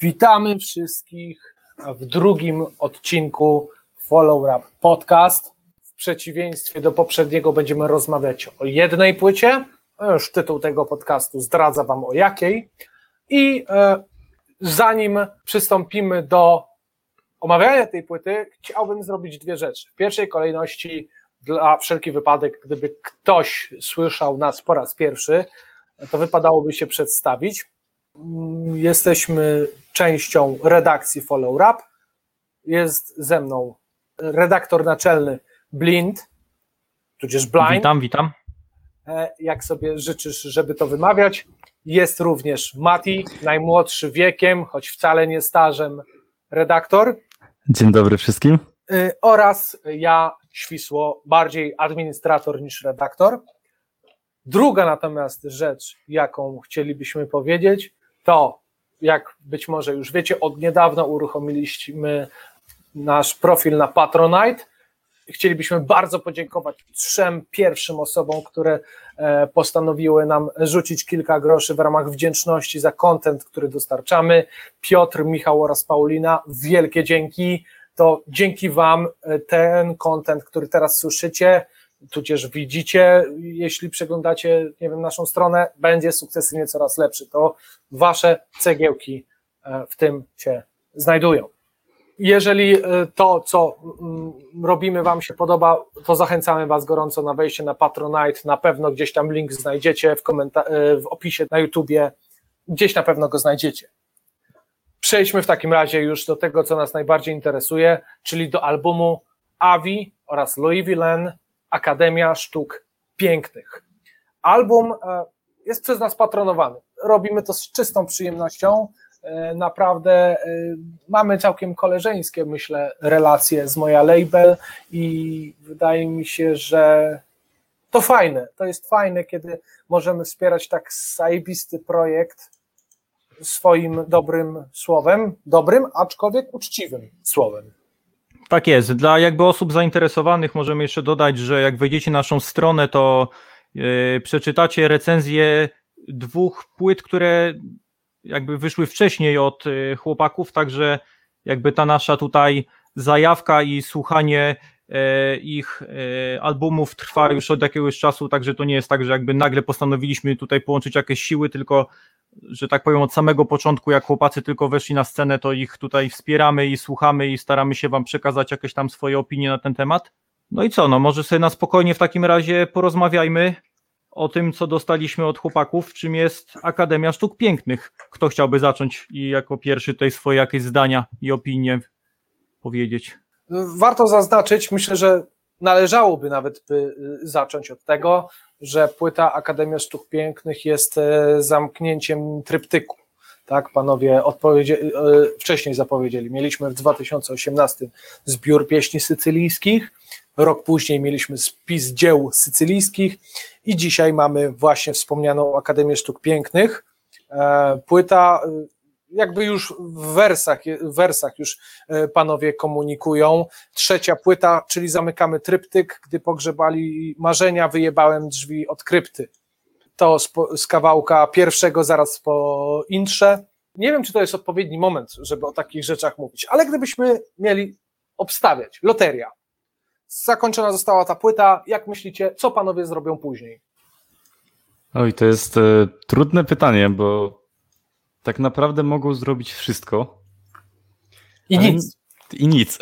Witamy wszystkich w drugim odcinku Follow Up Podcast. W przeciwieństwie do poprzedniego będziemy rozmawiać o jednej płycie. Już tytuł tego podcastu zdradza Wam o jakiej. I e, zanim przystąpimy do omawiania tej płyty, chciałbym zrobić dwie rzeczy. W pierwszej kolejności, dla wszelki wypadek, gdyby ktoś słyszał nas po raz pierwszy, to wypadałoby się przedstawić. Jesteśmy częścią redakcji Follow Up. Jest ze mną redaktor naczelny Blind, tudzież Blind. Witam, witam. Jak sobie życzysz, żeby to wymawiać. Jest również Mati, najmłodszy wiekiem, choć wcale nie stażem, redaktor. Dzień dobry wszystkim. Oraz ja, Świsło, bardziej administrator niż redaktor. Druga natomiast rzecz, jaką chcielibyśmy powiedzieć, to jak być może już wiecie, od niedawna uruchomiliśmy nasz profil na Patronite. Chcielibyśmy bardzo podziękować trzem pierwszym osobom, które postanowiły nam rzucić kilka groszy w ramach wdzięczności za content, który dostarczamy. Piotr, Michał oraz Paulina, wielkie dzięki. To dzięki Wam ten content, który teraz słyszycie, tudzież widzicie, jeśli przeglądacie, nie wiem, naszą stronę, będzie sukcesywnie coraz lepszy. To Wasze cegiełki w tym się znajdują. Jeżeli to, co robimy, Wam się podoba, to zachęcamy Was gorąco na wejście na Patronite. Na pewno gdzieś tam link znajdziecie w, w opisie na YouTubie. Gdzieś na pewno go znajdziecie. Przejdźmy w takim razie już do tego, co nas najbardziej interesuje, czyli do albumu Avi oraz Louis Villain Akademia Sztuk Pięknych. Album jest przez nas patronowany. Robimy to z czystą przyjemnością. Naprawdę mamy całkiem koleżeńskie, myślę, relacje z moja label i wydaje mi się, że to fajne. To jest fajne, kiedy możemy wspierać tak zajebisty projekt swoim dobrym słowem, dobrym, aczkolwiek uczciwym słowem. Tak jest. Dla jakby osób zainteresowanych możemy jeszcze dodać, że jak wejdziecie na naszą stronę, to yy, przeczytacie recenzję dwóch płyt, które jakby wyszły wcześniej od yy, chłopaków, także jakby ta nasza tutaj zajawka i słuchanie ich albumów trwa już od jakiegoś czasu, także to nie jest tak, że jakby nagle postanowiliśmy tutaj połączyć jakieś siły, tylko że tak powiem, od samego początku, jak chłopacy tylko weszli na scenę, to ich tutaj wspieramy i słuchamy i staramy się Wam przekazać jakieś tam swoje opinie na ten temat. No i co, no może sobie na spokojnie w takim razie porozmawiajmy o tym, co dostaliśmy od chłopaków, czym jest Akademia Sztuk Pięknych. Kto chciałby zacząć i jako pierwszy tutaj swoje jakieś zdania i opinie powiedzieć? Warto zaznaczyć, myślę, że należałoby nawet by zacząć od tego, że płyta Akademia Sztuk Pięknych jest zamknięciem tryptyku. Tak, panowie odpowiedzi, wcześniej zapowiedzieli. Mieliśmy w 2018 zbiór pieśni sycylijskich, rok później mieliśmy spis dzieł sycylijskich i dzisiaj mamy właśnie wspomnianą Akademię Sztuk Pięknych. Płyta jakby już w wersach, w wersach już panowie komunikują. Trzecia płyta, czyli zamykamy tryptyk, gdy pogrzebali marzenia, wyjebałem drzwi od krypty. To z, z kawałka pierwszego, zaraz po intrze. Nie wiem, czy to jest odpowiedni moment, żeby o takich rzeczach mówić, ale gdybyśmy mieli obstawiać, loteria. Zakończona została ta płyta. Jak myślicie, co panowie zrobią później? Oj, to jest e, trudne pytanie, bo tak naprawdę mogą zrobić wszystko. I nic. I nic.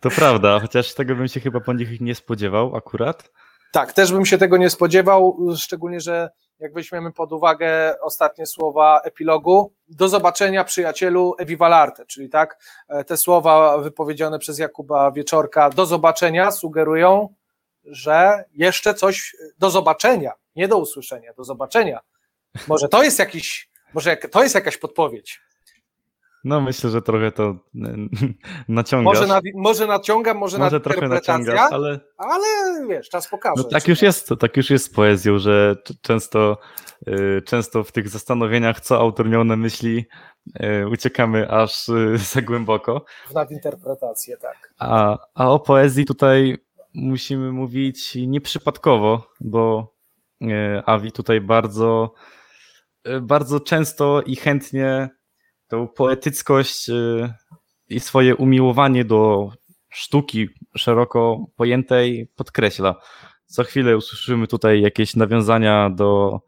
To prawda, chociaż tego bym się chyba po nich nie spodziewał akurat. Tak, też bym się tego nie spodziewał, szczególnie, że jak weźmiemy pod uwagę ostatnie słowa epilogu, do zobaczenia przyjacielu Evivalarte, czyli tak, te słowa wypowiedziane przez Jakuba Wieczorka, do zobaczenia sugerują, że jeszcze coś do zobaczenia, nie do usłyszenia, do zobaczenia. Może to jest jakiś może to jest jakaś podpowiedź? No myślę, że trochę to naciągasz. Może, na, może naciągam, może, może trochę naciągasz, ale... ale wiesz, czas pokaże. No tak już jest, tak już jest z poezją, że często, y, często w tych zastanowieniach, co autor miał na myśli, y, uciekamy aż y, za głęboko. W nadinterpretację, tak. A, a o poezji tutaj musimy mówić nieprzypadkowo, bo Avi tutaj bardzo bardzo często i chętnie tą poetyckość y, i swoje umiłowanie do sztuki szeroko pojętej podkreśla. Co chwilę usłyszymy tutaj jakieś nawiązania do,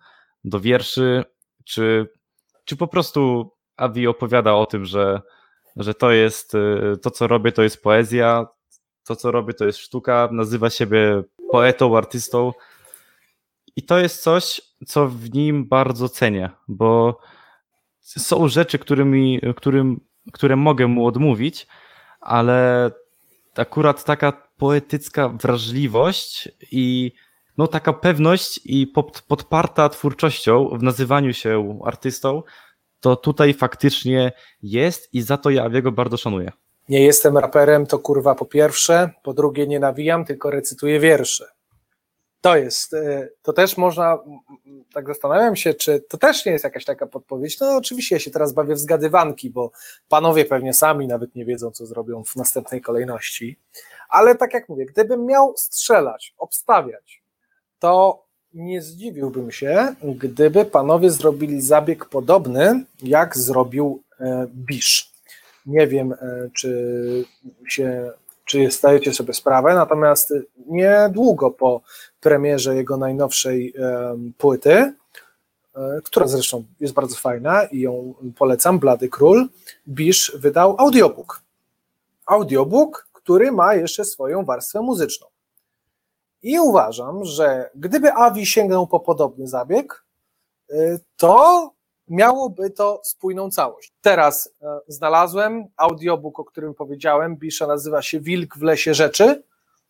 do wierszy, czy, czy po prostu Avi opowiada o tym, że, że to jest y, to, co robię, to jest poezja, to, co robię, to jest sztuka, nazywa siebie poetą, artystą. I to jest coś, co w nim bardzo cenię, bo są rzeczy, którymi, którym, które mogę mu odmówić, ale akurat taka poetycka wrażliwość i no, taka pewność i pod, podparta twórczością w nazywaniu się artystą, to tutaj faktycznie jest i za to ja jego bardzo szanuję. Nie jestem raperem, to kurwa po pierwsze, po drugie nie nawijam, tylko recytuję wiersze. To jest, e, to też można, tak zastanawiam się, czy to też nie jest jakaś taka podpowiedź. No oczywiście ja się teraz bawię w zgadywanki, bo panowie pewnie sami nawet nie wiedzą, co zrobią w następnej kolejności. Ale tak jak mówię, gdybym miał strzelać, obstawiać, to nie zdziwiłbym się, gdyby panowie zrobili zabieg podobny, jak zrobił e, Bisz. Nie wiem, e, czy się czy zdajecie sobie sprawę, natomiast niedługo po premierze jego najnowszej płyty, e, która zresztą jest bardzo fajna i ją polecam, Blady Król, Bisz wydał audiobook. Audiobook, który ma jeszcze swoją warstwę muzyczną. I uważam, że gdyby Avi sięgnął po podobny zabieg, e, to miałoby to spójną całość. Teraz e, znalazłem audiobook, o którym powiedziałem. Bisza nazywa się Wilk w lesie rzeczy.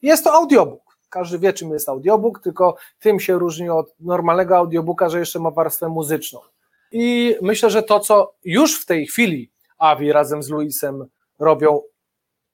Jest to audiobook. Każdy wie, czym jest audiobook, tylko tym się różni od normalnego audiobooka, że jeszcze ma warstwę muzyczną. I myślę, że to, co już w tej chwili Avi razem z Luisem robią,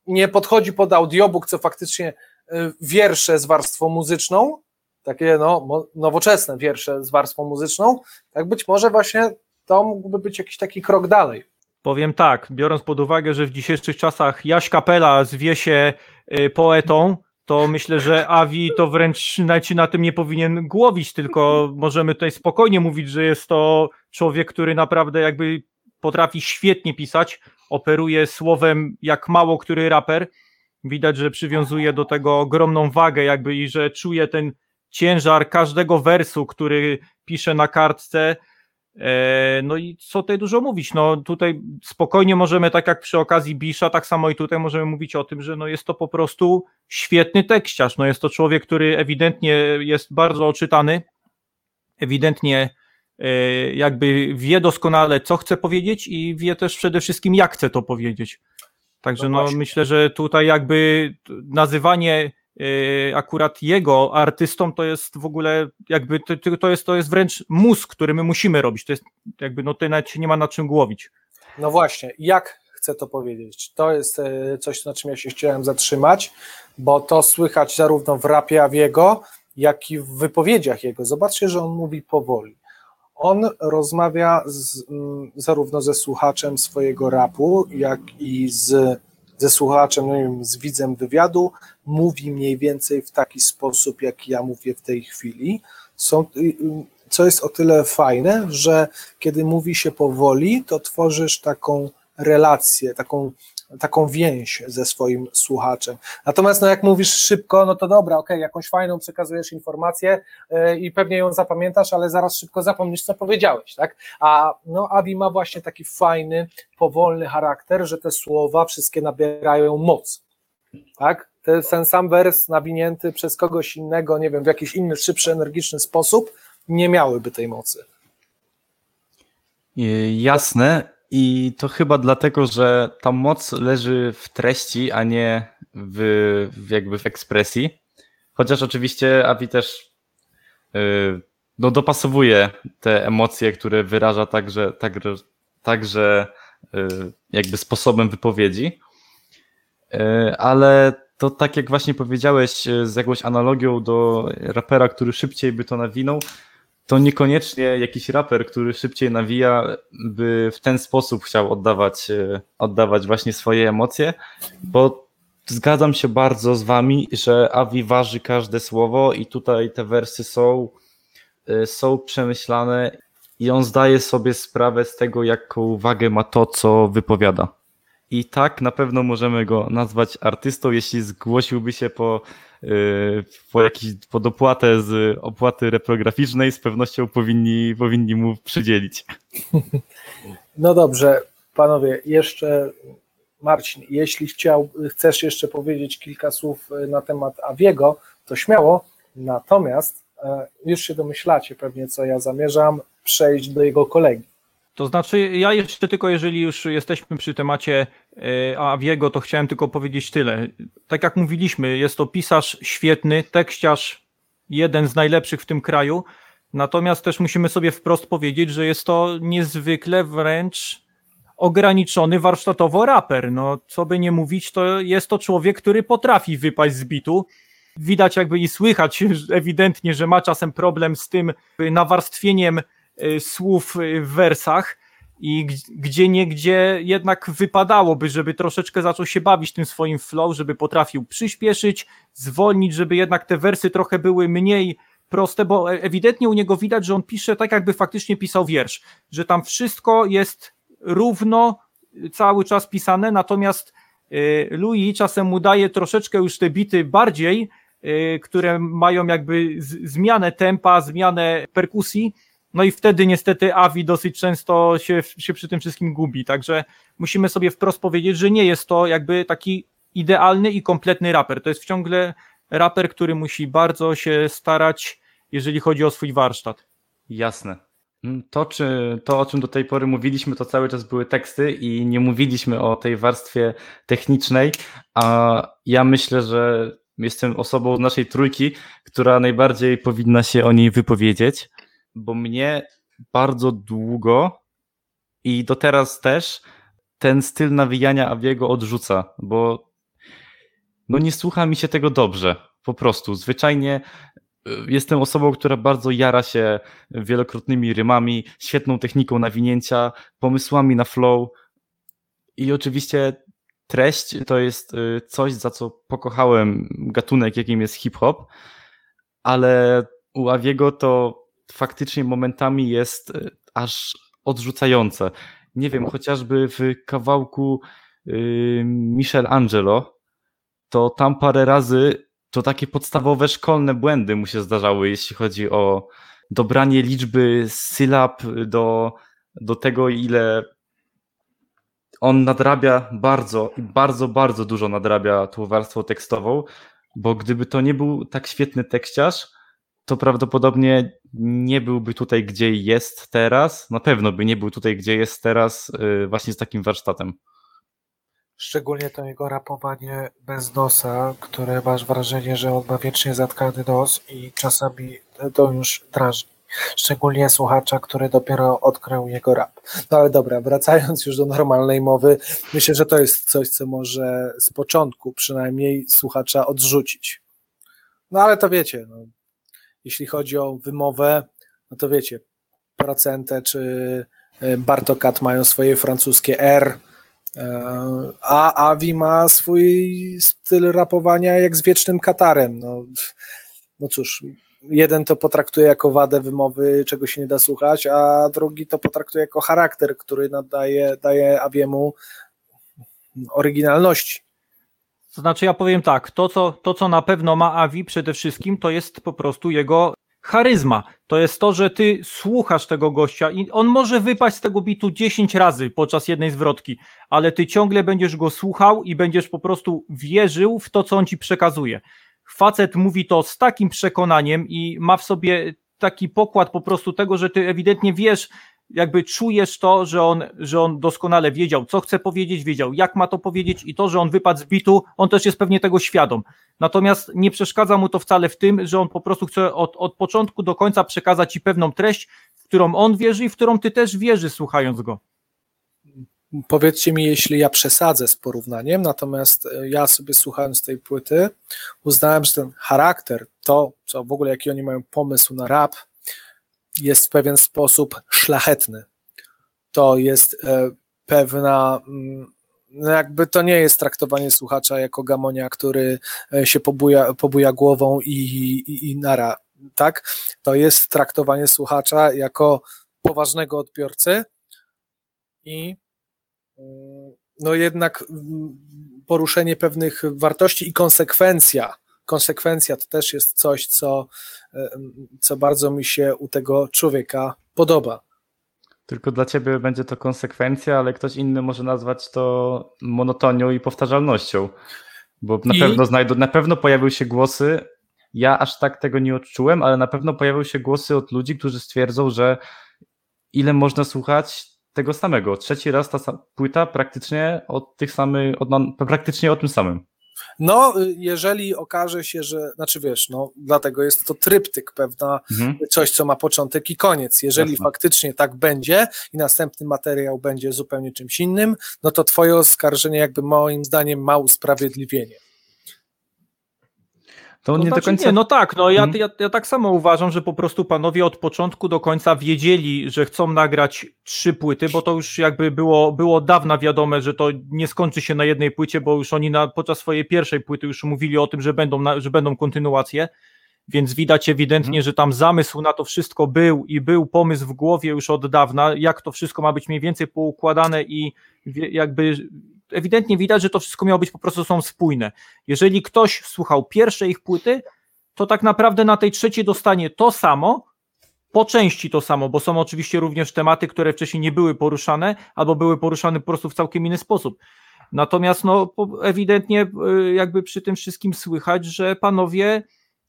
nie podchodzi pod audiobook, co faktycznie e, wiersze z warstwą muzyczną, takie no, nowoczesne wiersze z warstwą muzyczną, tak być może właśnie to mógłby być jakiś taki krok dalej. Powiem tak, biorąc pod uwagę, że w dzisiejszych czasach Jaś Kapela zwie się y, poetą, to myślę, że Avi to wręcz na tym nie powinien głowić, tylko możemy tutaj spokojnie mówić, że jest to człowiek, który naprawdę jakby potrafi świetnie pisać, operuje słowem jak mało który raper. Widać, że przywiązuje do tego ogromną wagę, jakby i że czuje ten ciężar każdego wersu, który pisze na kartce no i co tutaj dużo mówić, no tutaj spokojnie możemy, tak jak przy okazji Bisza, tak samo i tutaj możemy mówić o tym, że no jest to po prostu świetny tekściarz, no jest to człowiek, który ewidentnie jest bardzo oczytany, ewidentnie e, jakby wie doskonale, co chce powiedzieć i wie też przede wszystkim, jak chce to powiedzieć. Także no, no myślę, że tutaj jakby nazywanie akurat jego artystą to jest w ogóle jakby to, to, jest, to jest wręcz mózg, który my musimy robić. To jest jakby no tutaj nawet się nie ma na czym głowić. No właśnie, jak chcę to powiedzieć? To jest e, coś, na czym ja się chciałem zatrzymać, bo to słychać zarówno w rapie Awiego, jak i w wypowiedziach jego. Zobaczcie, że on mówi powoli. On rozmawia z, zarówno ze słuchaczem swojego rapu, jak i z ze słuchaczem, no wiem, z widzem wywiadu, mówi mniej więcej w taki sposób, jak ja mówię w tej chwili. Są, y, y, co jest o tyle fajne, że kiedy mówi się powoli, to tworzysz taką relację, taką taką więź ze swoim słuchaczem. Natomiast no jak mówisz szybko, no to dobra, okej, okay, jakąś fajną przekazujesz informację yy, i pewnie ją zapamiętasz, ale zaraz szybko zapomnisz, co powiedziałeś, tak? A no Abi ma właśnie taki fajny, powolny charakter, że te słowa wszystkie nabierają moc, tak? Ten sam wers nawinięty przez kogoś innego, nie wiem, w jakiś inny, szybszy, energiczny sposób, nie miałyby tej mocy. Jasne. I to chyba dlatego, że ta moc leży w treści, a nie w, w jakby w ekspresji. Chociaż oczywiście Avi też yy, no, dopasowuje te emocje, które wyraża także, także, także yy, jakby sposobem wypowiedzi. Yy, ale to tak jak właśnie powiedziałeś y, z jakąś analogią do rapera, który szybciej by to nawinął, to niekoniecznie jakiś raper, który szybciej nawija, by w ten sposób chciał oddawać, e, oddawać właśnie swoje emocje, bo zgadzam się bardzo z wami, że Avi waży każde słowo i tutaj te wersy są, e, są przemyślane i on zdaje sobie sprawę z tego, jaką wagę ma to, co wypowiada. I tak na pewno możemy go nazwać artystą, jeśli zgłosiłby się po, po, jakiś, po dopłatę z opłaty reprograficznej, z pewnością powinni, powinni mu przydzielić. No dobrze, panowie, jeszcze Marcin, jeśli chciał, chcesz jeszcze powiedzieć kilka słów na temat Aviego, to śmiało, natomiast e, już się domyślacie pewnie, co ja zamierzam, przejść do jego kolegi. To znaczy, ja jeszcze tylko, jeżeli już jesteśmy przy temacie e, Aviego, to chciałem tylko powiedzieć tyle. Tak jak mówiliśmy, jest to pisarz świetny, tekściarz jeden z najlepszych w tym kraju, natomiast też musimy sobie wprost powiedzieć, że jest to niezwykle wręcz ograniczony warsztatowo raper. No, co by nie mówić, to jest to człowiek, który potrafi wypaść z bitu. Widać jakby i słychać ewidentnie, że ma czasem problem z tym nawarstwieniem słów y, w wersach i gdzie niegdzie jednak wypadałoby, żeby troszeczkę zaczął się bawić tym swoim flow, żeby potrafił przyspieszyć, zwolnić, żeby jednak te wersy trochę były mniej proste, bo e, ewidentnie u niego widać, że on pisze tak, jakby faktycznie pisał wiersz, że tam wszystko jest równo y, cały czas pisane, natomiast Louis czasem mu daje troszeczkę już te bity bardziej, które mają jakby zmianę tempa, zmianę perkusji, no i wtedy niestety Avi dosyć często się, się przy tym wszystkim gubi. Także musimy sobie wprost powiedzieć, że nie jest to jakby taki idealny i kompletny raper. To jest ciągle raper, który musi bardzo się starać, jeżeli chodzi o swój warsztat. Jasne. To, czy, to, o czym do tej pory mówiliśmy, to cały czas były teksty i nie mówiliśmy o tej warstwie technicznej, a ja myślę, że jestem osobą z naszej trójki, która najbardziej powinna się o niej wypowiedzieć bo mnie bardzo długo i do teraz też ten styl nawijania Aviego odrzuca, bo no nie słucha mi się tego dobrze, po prostu. Zwyczajnie y, jestem osobą, która bardzo jara się wielokrotnymi rymami, świetną techniką nawinięcia, pomysłami na flow i oczywiście treść to jest y, coś, za co pokochałem gatunek, jakim jest hip-hop, ale u Aviego to faktycznie momentami jest e, aż odrzucające. Nie wiem, chociażby w kawałku yy, Michelangelo, to tam parę razy to takie podstawowe szkolne błędy mu się zdarzały, jeśli chodzi o dobranie liczby sylab do, do tego, ile on nadrabia bardzo, bardzo, bardzo dużo nadrabia tą warstwą tekstową, bo gdyby to nie był tak świetny tekściarz, to prawdopodobnie nie byłby tutaj, gdzie jest teraz. Na pewno by nie był tutaj, gdzie jest teraz, y, właśnie z takim warsztatem. Szczególnie to jego rapowanie bez nosa, które masz wrażenie, że on ma wiecznie zatkany nos i czasami to już drażni. Szczególnie słuchacza, który dopiero odkrył jego rap. No ale dobra, wracając już do normalnej mowy, myślę, że to jest coś, co może z początku przynajmniej słuchacza odrzucić. No ale to wiecie, no, jeśli chodzi o wymowę, no to wiecie, Procente czy e, Bartokat mają swoje francuskie R, e, a Avi ma swój styl rapowania jak z wiecznym Katarem. No, no cóż, jeden to potraktuje jako wadę wymowy, czego się nie da słuchać, a drugi to potraktuje jako charakter, który nadaje daje Aviemu oryginalności. To znaczy ja powiem tak, to co, to co na pewno ma Avi przede wszystkim, to jest po prostu jego charyzma. To jest to, że ty słuchasz tego gościa i on może wypaść z tego bitu 10 razy podczas jednej zwrotki, ale ty ciągle będziesz go słuchał i będziesz po prostu wierzył w to, co on ci przekazuje. Facet mówi to z takim przekonaniem i ma w sobie taki pokład po prostu tego, że ty ewidentnie wiesz, jakby czujesz to, że on, że on doskonale wiedział, co chce powiedzieć, wiedział, jak ma to powiedzieć i to, że on wypadł z bitu, on też jest pewnie tego świadom. Natomiast nie przeszkadza mu to wcale w tym, że on po prostu chce od, od początku do końca przekazać ci pewną treść, w którą on wierzy i w którą ty też wierzysz, słuchając go. Powiedzcie mi, jeśli ja przesadzę z porównaniem, natomiast e, ja sobie słuchając tej płyty, uznałem, że ten charakter, to, co w ogóle, jaki oni mają pomysł na rap, jest w pewien sposób szlachetny. To jest e, pewna, mm, no jakby to nie jest traktowanie słuchacza jako gamonia, który e, się pobuja, pobuja głową i, i, i nara, tak? To jest traktowanie słuchacza jako poważnego odbiorcy i mm, no jednak mm, poruszenie pewnych wartości i konsekwencja. Konsekwencja to też jest coś, co, e, co bardzo mi się u tego człowieka podoba. Tylko dla ciebie będzie to konsekwencja, ale ktoś inny może nazwać to monotonią i powtarzalnością. Bo na I... pewno znajdą, na pewno pojawiły się głosy. Ja aż tak tego nie odczułem, ale na pewno pojawiły się głosy od ludzi, którzy stwierdzą, że ile można słuchać tego samego. Trzeci raz ta płyta praktycznie od tych samych, od, praktycznie o tym samym. No, jeżeli okaże się, że, znaczy wiesz, no, dlatego jest to tryptyk, pewna, mhm. coś, co ma początek i koniec. Jeżeli Jasne. faktycznie tak będzie i następny materiał będzie zupełnie czymś innym, no to twoje oskarżenie jakby moim zdaniem ma usprawiedliwienie. To nie znaczy, do końca. Nie, no tak, no ja, hmm. ja, ja tak samo uważam, że po prostu panowie od początku do końca wiedzieli, że chcą nagrać trzy płyty, bo to już jakby było, było dawna wiadome, że to nie skończy się na jednej płycie, bo już oni na, podczas swojej pierwszej płyty już mówili o tym, że będą, na, że będą kontynuacje. Więc widać ewidentnie, hmm. że tam zamysł na to wszystko był i był pomysł w głowie już od dawna, jak to wszystko ma być mniej więcej poukładane i jakby ewidentnie widać, że to wszystko miało być po prostu są spójne. Jeżeli ktoś słuchał pierwszej ich płyty, to tak naprawdę na tej trzeciej dostanie to samo, po części to samo, bo są oczywiście również tematy, które wcześniej nie były poruszane, albo były poruszane po prostu w całkiem inny sposób. Natomiast no, ewidentnie y, jakby przy tym wszystkim słychać, że panowie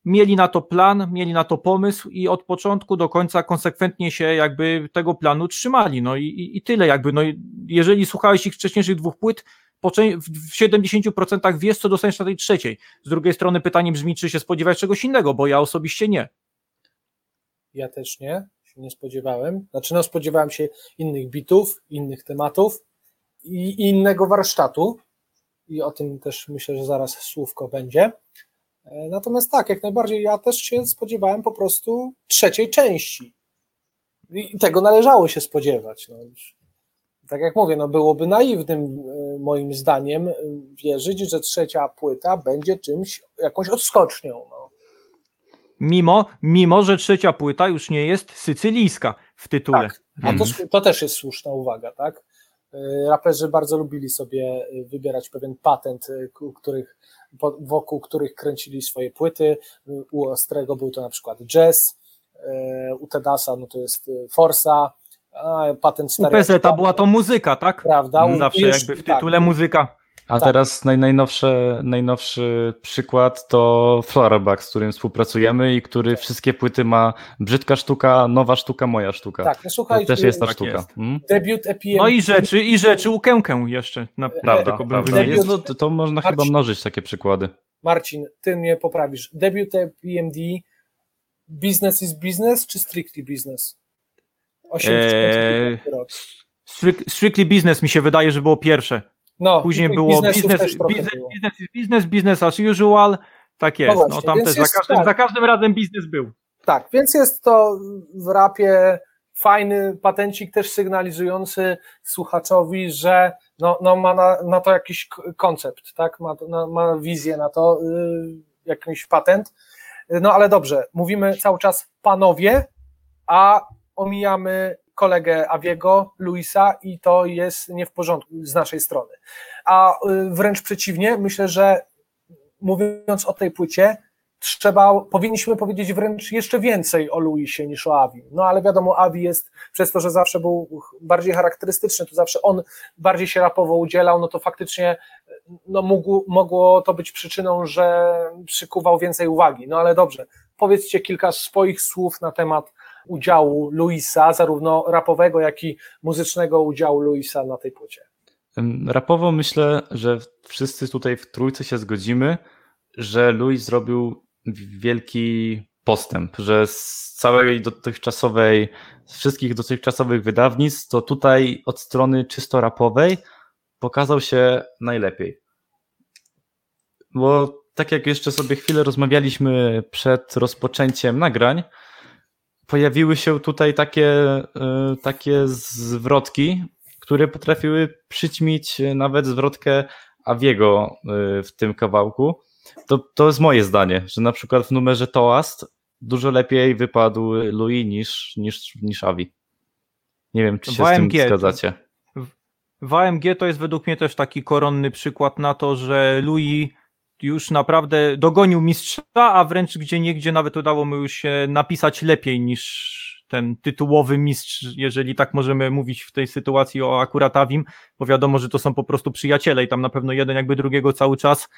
mieli na to plan, mieli na to pomysł i od początku do końca konsekwentnie się jakby tego planu trzymali. No i, i, tyle jakby. No, jeżeli słuchałeś ich wcześniejszych dwóch płyt, w 70% wiesz, co dostaniesz na tej trzeciej. Z drugiej strony pytanie brzmi, czy się spodziewasz czegoś innego, bo ja osobiście nie. Ja też nie, się nie spodziewałem. Znaczy, no spodziewałem się innych bitów, innych tematów i innego warsztatu i o tym też myślę, że zaraz słówko będzie. E, natomiast tak, jak najbardziej ja też się spodziewałem po prostu trzeciej części. I tego należało się spodziewać. No. Tak jak mówię, no byłoby naiwnym e, moim zdaniem e, wierzyć, że trzecia płyta będzie czymś, jakąś odskocznią. No. Mimo, mimo, że trzecia płyta już nie jest sycylijska w tytule. Tak, a to, mhm. to też jest słuszna uwaga, tak? Raperzy bardzo lubili sobie wybierać pewien patent, których wokół których kręcili swoje płyty. U Ostrego był to na przykład jazz, u Tedasa no to jest Forsa, patent U PZ była to muzyka, tak? Prawda. Zawsze już, jakby w tak. tytule tak. muzyka. A tak. teraz naj, najnowszy, najnowszy przykład to Floraback, z którym współpracujemy i który tak. wszystkie płyty ma brzydka sztuka, nowa sztuka, moja sztuka. Tak, no słuchaj, to też jest ta tak sztuka. Jest. Hmm? Debiut EPM. No i rzeczy, i rzeczy Łukękę jeszcze. Naprawdę. prawda. Jest, no, to można Marcin, chyba mnożyć takie przykłady. Marcin, ty mnie poprawisz. Debiut EPMD, business is business czy strictly business? 8 eee, Strictly business mi się wydaje, że było pierwsze. No, Później było biznes, biznes, biznes, biznes, business as usual. Tak jest. No, właśnie, no tam też jest, za, każdym, tak. za każdym razem biznes był. Tak, więc jest to w rapie fajny patencik też sygnalizujący słuchaczowi, że no, no ma na, na to jakiś koncept, tak? Ma, na, ma wizję na to, yy, jakiś patent. No ale dobrze, mówimy cały czas panowie, a omijamy kolegę Aviego, Luisa i to jest nie w porządku z naszej strony. A y, wręcz przeciwnie, myślę, że mówiąc o tej płycie, trzeba, powinniśmy powiedzieć wręcz jeszcze więcej o Luisie niż o Avi. No ale wiadomo, Avi jest, przez to, że zawsze był bardziej charakterystyczny, to zawsze on bardziej się rapowo udzielał, no to faktycznie no mógł, mogło to być przyczyną, że przykuwał więcej uwagi. No ale dobrze, powiedzcie kilka swoich słów na temat udziału Luisa, zarówno rapowego, jak i muzycznego udziału Luisa na tej płycie? Rapowo myślę, że wszyscy tutaj w trójce się zgodzimy, że Luis zrobił wielki postęp, że z całej dotychczasowej, z wszystkich dotychczasowych wydawnictw, to tutaj od strony czysto rapowej pokazał się najlepiej. Bo tak jak jeszcze sobie chwilę rozmawialiśmy przed rozpoczęciem nagrań, pojawiły się tutaj takie, e, takie zwrotki, które potrafiły przyćmić nawet zwrotkę Aviego e, w tym kawałku. To, to jest moje zdanie, że na przykład w numerze Toast dużo lepiej wypadł Louis niż, niż, niż Avi. Nie wiem, czy się z tym zgadzacie. W AMG to jest według mnie też taki koronny przykład na to, że Louis już naprawdę dogonił mistrza, a wręcz gdzie niegdzie nawet udało mu się napisać lepiej niż ten tytułowy mistrz, jeżeli tak możemy mówić w tej sytuacji o akurat Avim, bo wiadomo, że to są po prostu przyjaciele i tam na pewno jeden jakby drugiego cały czas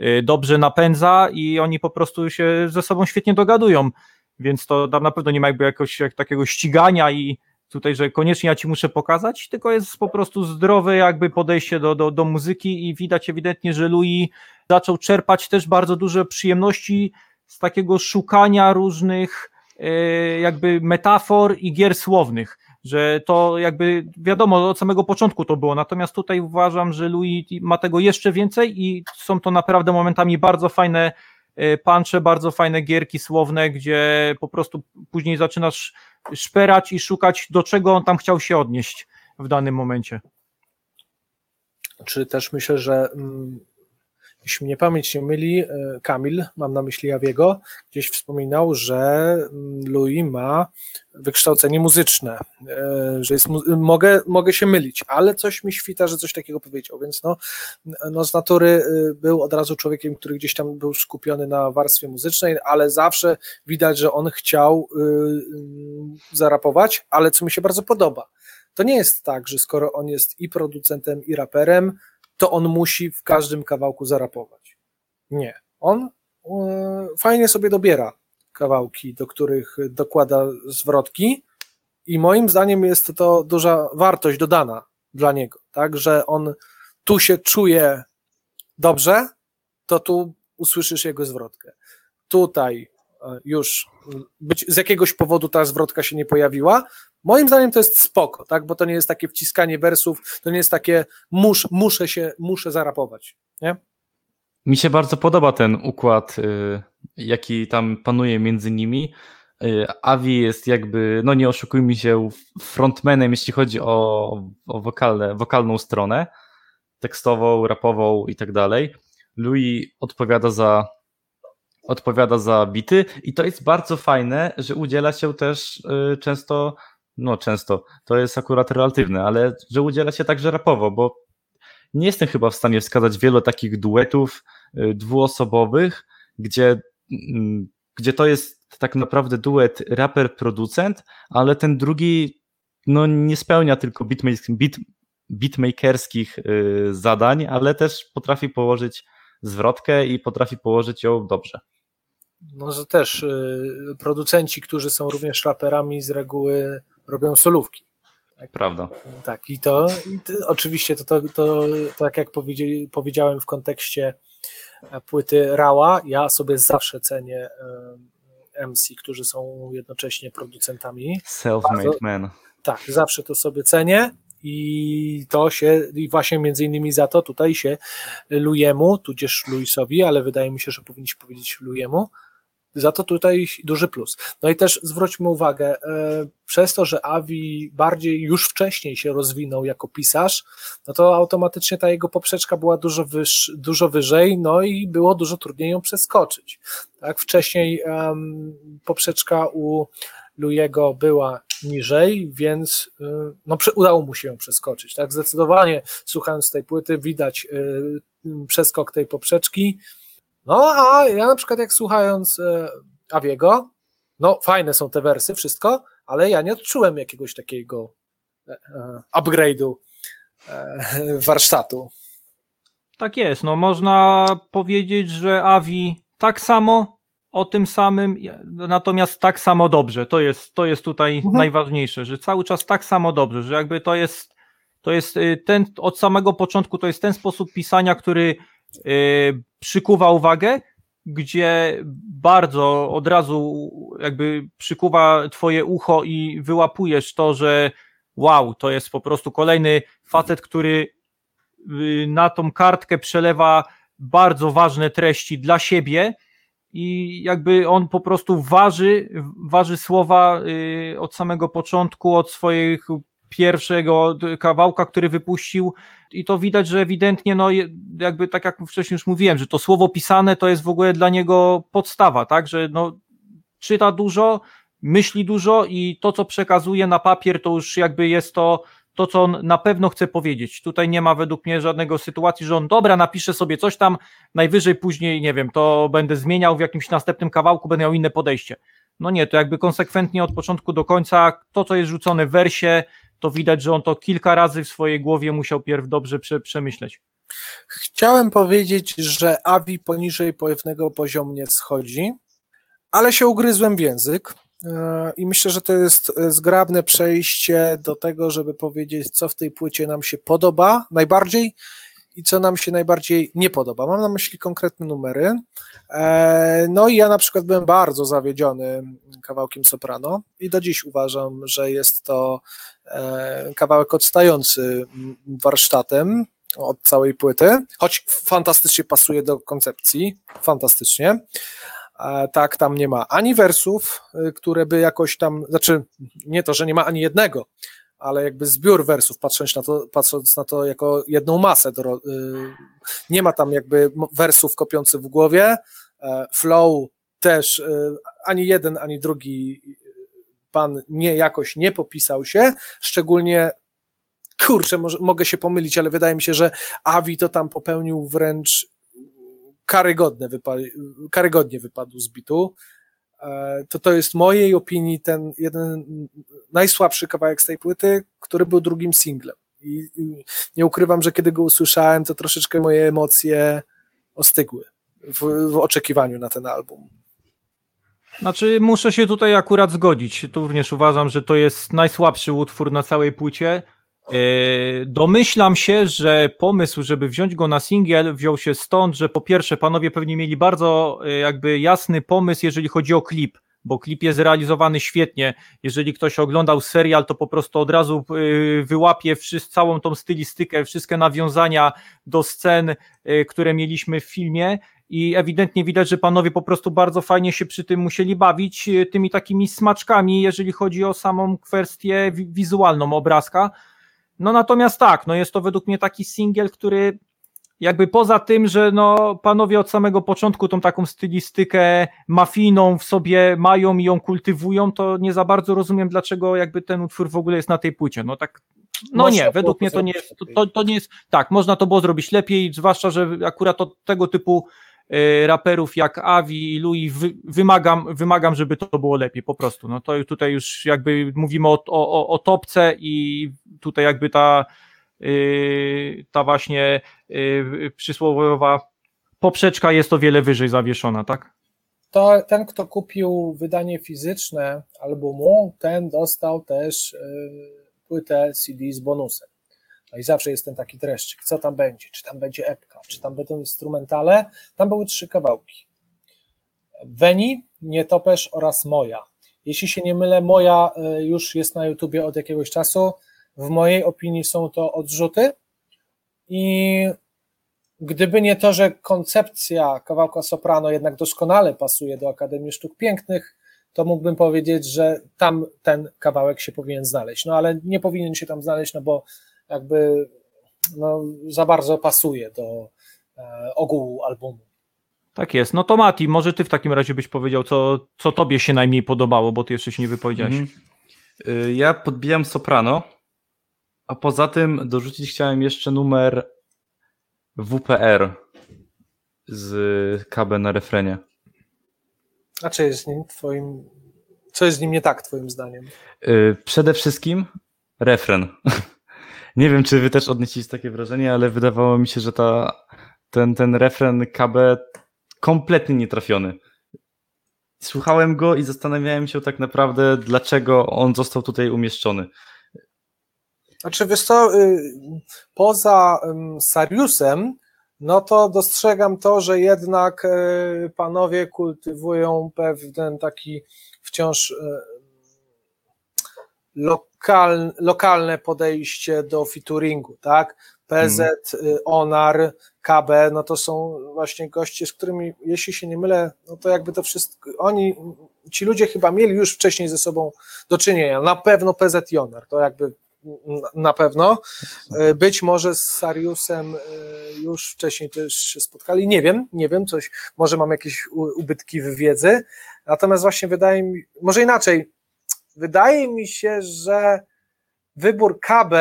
y, dobrze napędza i oni po prostu się ze sobą świetnie dogadują, więc to tam na pewno nie ma jakby jakoś jak takiego ścigania i tutaj, że koniecznie ja ci muszę pokazać, tylko jest po prostu zdrowe jakby podejście do, do, do muzyki i widać ewidentnie, że Louis zaczął czerpać też bardzo duże przyjemności z takiego szukania różnych e, jakby metafor i gier słownych, że to jakby wiadomo, od samego początku to było, natomiast tutaj uważam, że Louis ma tego jeszcze więcej i są to naprawdę momentami bardzo fajne e, punche, bardzo fajne gierki słowne, gdzie po prostu później zaczynasz szperać i szukać, do czego on tam chciał się odnieść w danym momencie. Czy też myślę, że mm, jeśli mnie pamięć nie myli, e, Kamil, mam na myśli Jawiego, gdzieś wspominał, że mm, Louis ma wykształcenie muzyczne, e, że jest, mogę, mogę się mylić, ale coś mi świta, że coś takiego powiedział, więc no, no z natury y, był od razu człowiekiem, który gdzieś tam był skupiony na warstwie muzycznej, ale zawsze widać, że on chciał y, zarapować, ale co mi się bardzo podoba, to nie jest tak, że skoro on jest i producentem, i raperem, to on musi w każdym kawałku zarapować. Nie. On e, fajnie sobie dobiera kawałki, do których dokłada zwrotki i moim zdaniem jest to duża wartość dodana dla niego, tak, że on tu się czuje dobrze, to tu usłyszysz jego zwrotkę. Tutaj już być, z jakiegoś powodu ta zwrotka się nie pojawiła. Moim zdaniem to jest spoko, tak? Bo to nie jest takie wciskanie wersów, to nie jest takie mus, muszę się, muszę zarapować, nie? Mi się bardzo podoba ten układ, y, jaki tam panuje między nimi. Y, Avi jest jakby, no nie oszukujmy się, frontmanem, jeśli chodzi o, o wokalne, wokalną stronę, tekstową, rapową i tak dalej. Louis odpowiada za, odpowiada za bity i to jest bardzo fajne, że udziela się też y, często, no często, to jest akurat relatywne, ale że udziela się także rapowo, bo nie jestem chyba w stanie wskazać wielu takich duetów y, dwuosobowych, gdzie, mm, gdzie to jest tak naprawdę duet raper-producent, ale ten drugi no, nie spełnia tylko beatmakerskich, beat, beatmakerskich y, zadań, ale też potrafi położyć zwrotkę i potrafi położyć ją dobrze. No, że też y, producenci, którzy są również raperami, z reguły robią solówki. Prawda. Tak, i to, i to oczywiście to, to, to, tak jak powiedzi- powiedziałem w kontekście e, płyty Rała, ja sobie zawsze cenię e, MC, którzy są jednocześnie producentami. Self-made man. Tak, zawsze to sobie cenię i to się, i właśnie między innymi za to tutaj się Lujemu, tudzież Luisowi, ale wydaje mi się, że powinniśmy powiedzieć Lujemu, za to tutaj duży plus. No i też zwróćmy uwagę, e, przez to, że Avi bardziej już wcześniej się rozwinął jako pisarz, no to automatycznie ta jego poprzeczka była dużo, wyż, dużo wyżej, no i było dużo trudniej ją przeskoczyć. Tak, wcześniej em, poprzeczka u Lujego była niżej, więc y, no, udało mu się ją przeskoczyć. Tak, zdecydowanie słuchając tej płyty widać y, przeskok tej poprzeczki. No a ja na przykład jak słuchając y, Aviego, no fajne są te wersy, wszystko, ale ja nie odczułem jakiegoś takiego e, e, upgrade'u e, warsztatu. Tak jest, no można powiedzieć, że Avi tak samo o tym samym, natomiast tak samo dobrze. To jest, to jest tutaj Mhm. najważniejsze, że cały czas tak samo dobrze, że jakby to jest, to jest y, ten, od samego początku to jest ten sposób pisania, który przykuwa uwagę, gdzie bardzo od razu jakby przykuwa twoje ucho i wyłapujesz to, że wow, to jest po prostu kolejny facet, który y, na tą kartkę przelewa bardzo ważne treści dla siebie i jakby on po prostu waży, waży słowa y, od samego początku, od swoich pierwszego kawałka, który wypuścił i to widać, że ewidentnie, no jakby tak jak wcześniej już mówiłem, że to słowo pisane to jest w ogóle dla niego podstawa, tak, że no czyta dużo, myśli dużo i to, co przekazuje na papier, to już jakby jest to to, co on na pewno chce powiedzieć. Tutaj nie ma według mnie żadnego sytuacji, że on dobra, napisze sobie coś tam, najwyżej później, nie wiem, to będę zmieniał w jakimś następnym kawałku, będę miał inne podejście. No nie, to jakby konsekwentnie od początku do końca to, co jest rzucone w wersie, to widać, że on to kilka razy w swojej głowie musiał pierw dobrze prze, przemyśleć. Chciałem powiedzieć, że Avi poniżej pewnego poziomu nie schodzi, ale się ugryzłem w język e, i myślę, że to jest zgrabne przejście do tego, żeby powiedzieć, co w tej płycie nam się podoba najbardziej i co nam się najbardziej nie podoba. Mam na myśli konkretne numery. E, no i ja na przykład byłem bardzo zawiedziony kawałkiem Soprano i do dziś uważam, że jest to e, kawałek odstający warsztatem od całej płyty, choć fantastycznie pasuje do koncepcji, fantastycznie. E, tak, tam nie ma ani wersów, które by jakoś tam, znaczy nie to, że nie ma ani jednego, ale jakby zbiór wersów, patrząc na to, patrząc na to jako jedną masę. Do, y, nie ma tam jakby wersów kopiących w głowie. E, flow też y, ani jeden, ani drugi pan nie jakoś nie popisał się, szczególnie kurczę, może, mogę się pomylić, ale wydaje mi się, że Avi to tam popełnił wręcz karygodne wypa- karygodnie wypadł z bitu. E, to to jest mojej opinii ten jeden najsłabszy kawałek z tej płyty, który był drugim singlem. I, nie ukrywam, że kiedy go usłyszałem, to troszeczkę moje emocje ostygły w, w oczekiwaniu na ten album. Znaczy, muszę się tutaj akurat zgodzić. Tu również uważam, że to jest najsłabszy utwór na całej płycie. E, domyślam się, że pomysł, żeby wziąć go na singiel, wziął się stąd, że po pierwsze, panowie pewnie mieli bardzo e, jakby jasny pomysł, jeżeli chodzi o klip, bo klip jest realizowany świetnie. Jeżeli ktoś oglądał serial, to po prostu od razu e, wyłapie całą tą stylistykę, wszystkie nawiązania do scen, które mieliśmy w filmie. I ewidentnie widać, że panowie po prostu bardzo fajnie się przy tym musieli bawić tymi takimi smaczkami, jeżeli chodzi o samą kwestię wizualną obrazka no natomiast tak, no jest to według mnie taki singiel, który jakby poza tym, że no panowie od samego początku tą taką stylistykę mafijną w sobie mają i ją kultywują, to nie za bardzo rozumiem, dlaczego jakby ten utwór w ogóle jest na tej płycie. No tak, no można nie, według mnie to nie jest, to, to, nie jest, tak, można to było zrobić lepiej, zwłaszcza, że akurat od tego typu raperów jak Avi i Louis wymagam, wymagam, żeby to było lepiej, po prostu. No to tutaj już jakby mówimy o, o, o topce i tutaj jakby ta, y, ta właśnie y, przysłowiowa poprzeczka jest o wiele wyżej zawieszona, tak? To ten, kto kupił wydanie fizyczne albumu, ten dostał też płytę CD z bonusem. No i zawsze jest ten taki dreszczyk, co tam będzie, czy tam będzie epka, czy tam będą instrumentale. Tam były trzy kawałki. Weni, Nietopesz oraz Moja. Jeśli się nie mylę, Moja e, już jest na YouTubie od jakiegoś czasu. W mojej opinii są to odrzuty i gdyby nie to, że koncepcja kawałka soprano jednak doskonale pasuje do Akademii Sztuk Pięknych, to mógłbym powiedzieć, że tam ten kawałek się powinien znaleźć. No ale nie powinien się tam znaleźć, no bo jakby no, za bardzo pasuje do e, ogółu albumu. Tak jest. No to Mati, może ty w takim razie byś powiedział, co, co tobie się najmniej podobało, bo ty jeszcze się nie wypowiedziałeś. Mhm. Ja podbijam soprano, a poza tym dorzucić chciałem jeszcze numer WPR z KB na refrenie. A co jest z nim twoim, co jest z nim nie tak twoim zdaniem? Y, przede wszystkim refren. Nie wiem, czy wy też odnieśliście takie wrażenie, ale wydawało mi się, że ta, ten, ten refren KB kompletnie nietrafiony. Słuchałem go i zastanawiałem się tak naprawdę, dlaczego on został tutaj umieszczony. Znaczy, wiesz co, y, poza Sariusem, no to dostrzegam to, że jednak y, panowie kultywują pewien taki wciąż y, lokal, lokalne podejście do featuringu, tak? PZ, hmm. Onar, KB, no to są właśnie goście, z którymi, jeśli się nie mylę, no to jakby to wszystko, oni, ci ludzie chyba mieli już wcześniej ze sobą do czynienia, na pewno PZ i Onar, to jakby na pewno. Y, być może z Sariusem y, już wcześniej też się spotkali. Nie wiem, nie wiem, coś, może mam jakieś ubytki w wiedzy. Natomiast właśnie wydaje mi, może inaczej, wydaje mi się, że wybór KB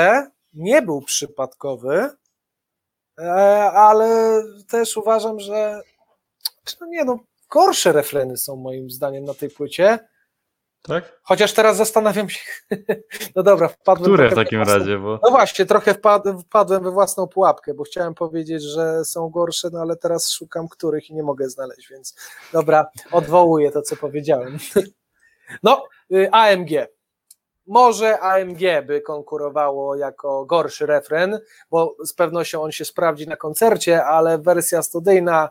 nie był przypadkowy, e, ale też uważam, że no nie no, gorsze refreny są moim zdaniem na tej płycie. Tak? Chociaż teraz zastanawiam się. No dobra, wpadłem. Które w takim własną- razie? Bo... No właśnie, trochę wpad- wpadłem we własną pułapkę, bo chciałem powiedzieć, że są gorsze, no ale teraz szukam których i nie mogę znaleźć, więc dobra, odwołuję to, co powiedziałem. No, AMG. Może AMG by konkurowało jako gorszy refren, bo z pewnością on się sprawdzi na koncercie, ale wersja studyjna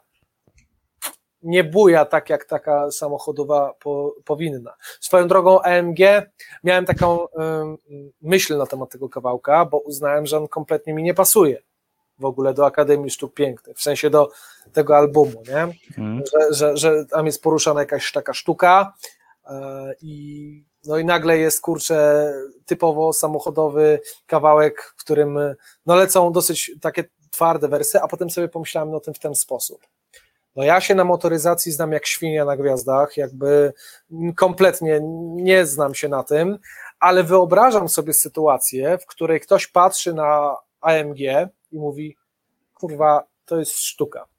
nie buja tak, jak taka samochodowa po, powinna. Swoją drogą AMG miałem taką ym, myśl na temat tego kawałka, bo uznałem, że on kompletnie mi nie pasuje w ogóle do Akademii Sztuk Pięknych, w sensie do tego albumu, nie? Mm. Że, że, że tam jest poruszana jakaś taka sztuka i no i nagle jest, kurczę, typowo samochodowy kawałek, w którym no lecą dosyć takie twarde wersy, a potem sobie pomyślałem o tym w ten sposób. No ja się na motoryzacji znam jak świnia na gwiazdach, jakby kompletnie nie znam się na tym, ale wyobrażam sobie sytuację, w której ktoś patrzy na AMG i mówi, kurwa, to jest sztuka.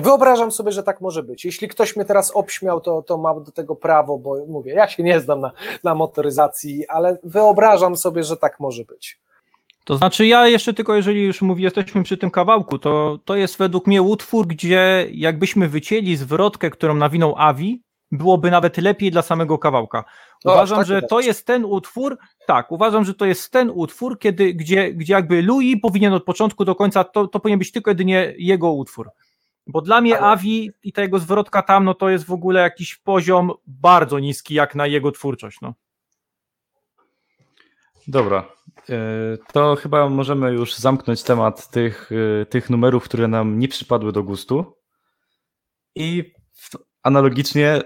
Wyobrażam sobie, że tak może być. Jeśli ktoś mnie teraz obśmiał, to, to mam do tego prawo, bo mówię, ja się nie znam na, na motoryzacji, ale wyobrażam sobie, że tak może być. To znaczy ja jeszcze tylko, jeżeli już mówi, jesteśmy przy tym kawałku, to, to jest według mnie utwór, gdzie jakbyśmy wycięli zwrotkę, którą nawinął Avi, byłoby nawet lepiej dla samego kawałka. O, Uważam, tak że to jest ten utwór, tak, uważam, że to jest ten utwór, kiedy, gdzie, gdzie jakby Louis powinien od początku do końca, to, to powinien być tylko jedynie jego utwór. Bo dla mnie Ale- Avi i ta jego zwrotka tam, no to jest w ogóle jakiś poziom bardzo niski jak na jego twórczość. No. Dobra, e, to chyba możemy już zamknąć temat tych, e, tych numerów, które nam nie przypadły do gustu. I analogicznie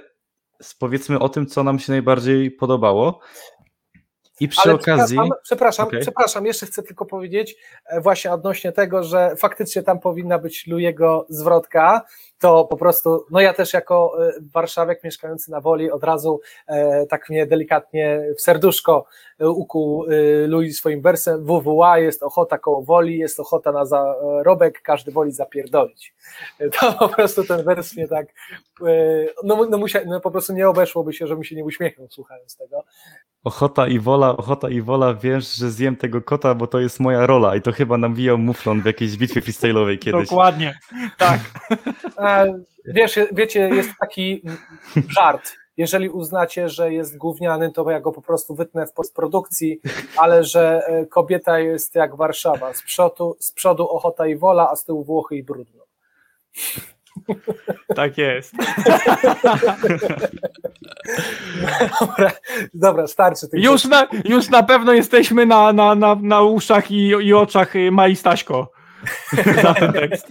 powiedzmy o tym, co nam się najbardziej podobało. I przy Ale okazji. Przepraszam, przepraszam, Okej. przepraszam, jeszcze chcę tylko powiedzieć e, właśnie odnośnie tego, że faktycznie tam powinna być Lujego zwrotka, to po prostu, no ja też jako e, warszawiak mieszkający na Woli od razu e, tak mnie delikatnie w serduszko e, ukuł e, Louis swoim wersem WWA, jest ochota koło Woli, jest ochota na zarobek, każdy woli zapierdolić. E, To po prostu ten wers mnie tak, e, no, no, musia, no po prostu nie obeszłoby się, żebym się nie uśmiechnął słuchając tego. Ochota i wola, ochota i wola, wiesz, że zjem tego kota, bo to jest moja rola. I to chyba nawijał Muflon w jakiejś bitwie freestyle'owej kiedyś. Dokładnie. Tak. Wiesz, wiecie, jest taki żart. Jeżeli uznacie, że jest gówniany, to ja go po prostu wytnę w postprodukcji, ale że e, kobieta jest jak Warszawa. Z przodu, z przodu ochota i wola, a z tyłu Włochy i brudno. Tak jest. Dobra, dobra starczy Już na, już na pewno jesteśmy na, na, na, na uszach i, i oczach y, Mai Staśko za ten tekst.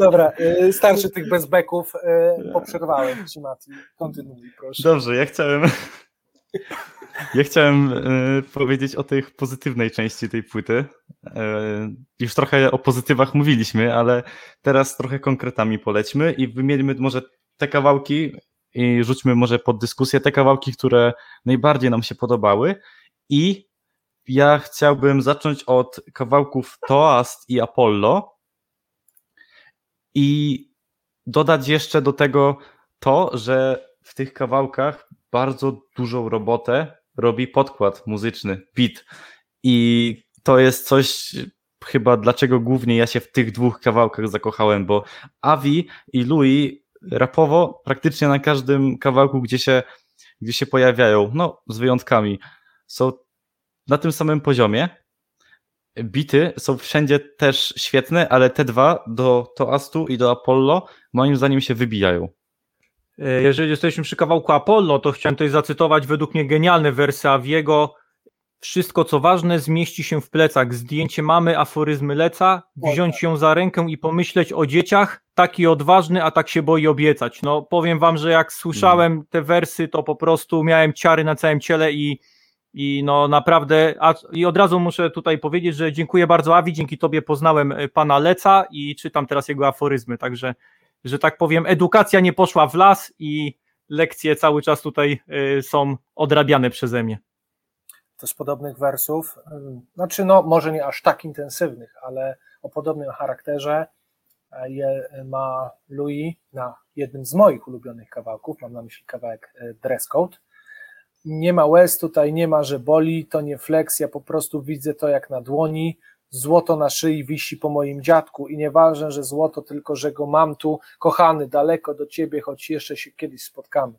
Dobra, e, starczy tych bezbeków. e, Poprzerwałem ci, Mati. Kontynuuj, proszę. Dobrze, ja chciałem. Ja chciałem e, powiedzieć o tej pozytywnej części tej płyty. Już trochę o pozytywach mówiliśmy, ale teraz trochę konkretami polećmy i wymieńmy może te kawałki i rzućmy może pod dyskusję te kawałki, które najbardziej nam się podobały. I ja chciałbym zacząć od kawałków Toast i Apollo i dodać jeszcze do tego to, że w tych kawałkach bardzo dużą robotę robi podkład muzyczny, beat. I to jest coś chyba dlaczego głównie ja się w tych dwóch kawałkach zakochałem, bo Avi i Louis rapowo praktycznie na każdym kawałku, gdzie się, gdzie się pojawiają, no z wyjątkami, są na tym samym poziomie. Bity są wszędzie też świetne, ale te dwa do Toastu i do Apollo moim zdaniem się wybijają. E, Jeżeli jesteśmy przy kawałku Apollo, to chciałem tutaj zacytować według mnie genialne wersy Aviego. Wszystko co ważne zmieści się w plecach. Zdjęcie mamy, aforyzmy leca, wziąć ją za rękę i pomyśleć o dzieciach. Taki odważny, a tak się boi obiecać. No powiem wam, że jak słyszałem te wersy, to po prostu miałem ciary na całym ciele i, i no naprawdę, a, i od razu muszę tutaj powiedzieć, że dziękuję bardzo Avi, dzięki tobie poznałem e, pana Leca i czytam teraz jego aforyzmy, także że tak powiem, edukacja nie poszła w las i, lekcje cały czas tutaj y, są odrabiane przeze mnie. Też podobnych wersów, znaczy no może nie aż tak intensywnych, ale o podobnym charakterze je ma Louis na jednym z moich ulubionych kawałków, mam na myśli kawałek Dress Code. Nie ma łez tutaj, nie ma, że boli, to nie flex, ja po prostu widzę to jak na dłoni, złoto na szyi wisi po moim dziadku i nieważne, że złoto, tylko że go mam tu, kochany, daleko do ciebie, choć jeszcze się kiedyś spotkamy.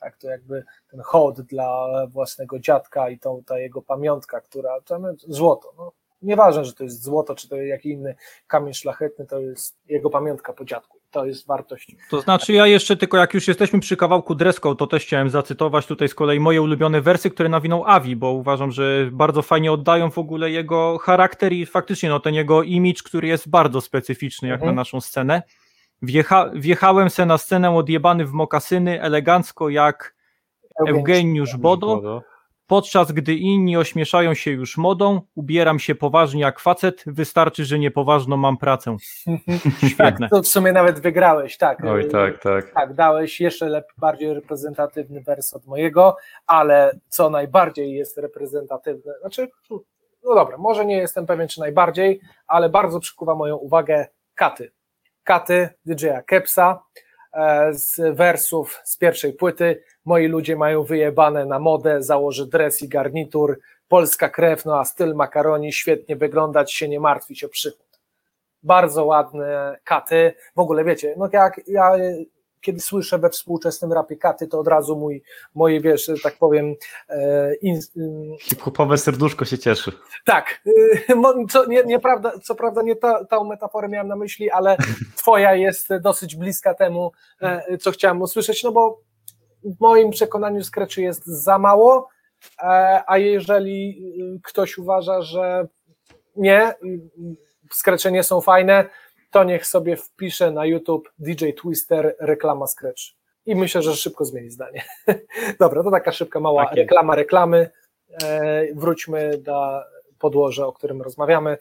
Tak, to jakby ten hołd dla własnego dziadka i tą, ta jego pamiątka, która, to złoto, no, nieważne, że to jest złoto, czy to jest jakiś inny kamień szlachetny, to jest jego pamiątka po dziadku. To jest wartość. To znaczy, ja jeszcze tylko, jak już jesteśmy przy kawałku Dreską, to też chciałem zacytować tutaj z kolei moje ulubione wersy, które nawinął Avi, bo uważam, że bardzo fajnie oddają w ogóle jego charakter i faktycznie no, ten jego image, który jest bardzo specyficzny jak mhm. na naszą scenę. Wjecha wjechałem se na scenę odjebany w mokasyny, elegancko jak Eugeniusz Bodo. Podczas gdy inni ośmieszają się już modą, ubieram się poważnie jak facet, wystarczy, że niepoważną mam pracę. Świetne. Tak, to w sumie nawet wygrałeś, tak. Oj, tak, tak. Tak, dałeś jeszcze lepiej, bardziej reprezentatywny wers od mojego, ale co najbardziej jest reprezentatywne, znaczy, no dobra, może nie jestem pewien, czy najbardziej, ale bardzo przykuwa moją uwagę Katy. Katy DJ-a Kepsa, z wersów z pierwszej płyty. Moi ludzie mają wyjebane na modę, założy dres i garnitur, polska krew, no a styl makaroni, świetnie wyglądać, się nie martwić o przychód. Bardzo ładne katy. W ogóle wiecie, no jak ja kiedy słyszę we współczesnym rapie katy, to od razu mój, moje, wiesz, tak powiem... E, in, Hip-hopowe serduszko się cieszy. Tak, y, co, nie, nieprawda, co prawda nie ta, tą metaforę miałem na myśli, ale twoja jest dosyć bliska temu, e, co chciałem usłyszeć, no bo w moim przekonaniu skreczy jest za mało, e, a jeżeli ktoś uważa, że nie, skrecze nie są fajne, to niech sobie wpisze na YouTube DJ Twister reklama Scratch. I myślę, że szybko zmieni zdanie. Dobra, to taka szybka mała tak reklama reklamy. E, wróćmy do podłoża, o którym rozmawiamy.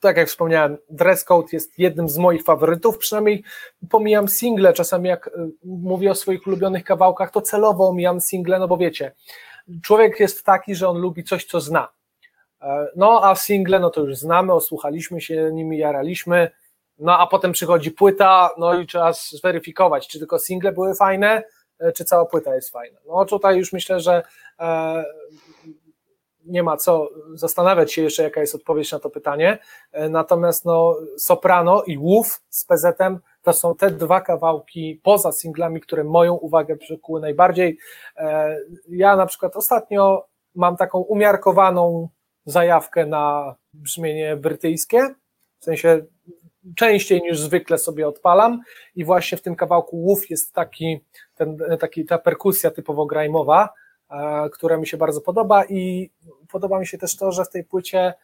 Tak jak wspomniałem, dress code jest jednym z moich faworytów, przynajmniej pomijam single, czasami jak e, mówię o swoich ulubionych kawałkach, to celowo omijam single, no bo wiecie, człowiek jest taki, że on lubi coś, co zna. E, no a single, no to już znamy, osłuchaliśmy się nimi, jaraliśmy, no a potem przychodzi płyta, no i trzeba zweryfikować, czy tylko single były fajne, e, czy cała płyta jest fajna. No tutaj już myślę, że e, nie ma co zastanawiać się jeszcze, jaka jest odpowiedź na to pytanie. E, natomiast no, Soprano i Łów z PZ-em to są te dwa kawałki poza singlami, które moją uwagę przykuły najbardziej. E, ja na przykład ostatnio mam taką umiarkowaną zajawkę na brzmienie brytyjskie, w sensie częściej niż zwykle sobie odpalam. I właśnie w tym kawałku Łów jest taki, ten, taki ta perkusja typowo grajmowa, e, która mi się bardzo podoba. I podoba mi się też to, że w tej płycie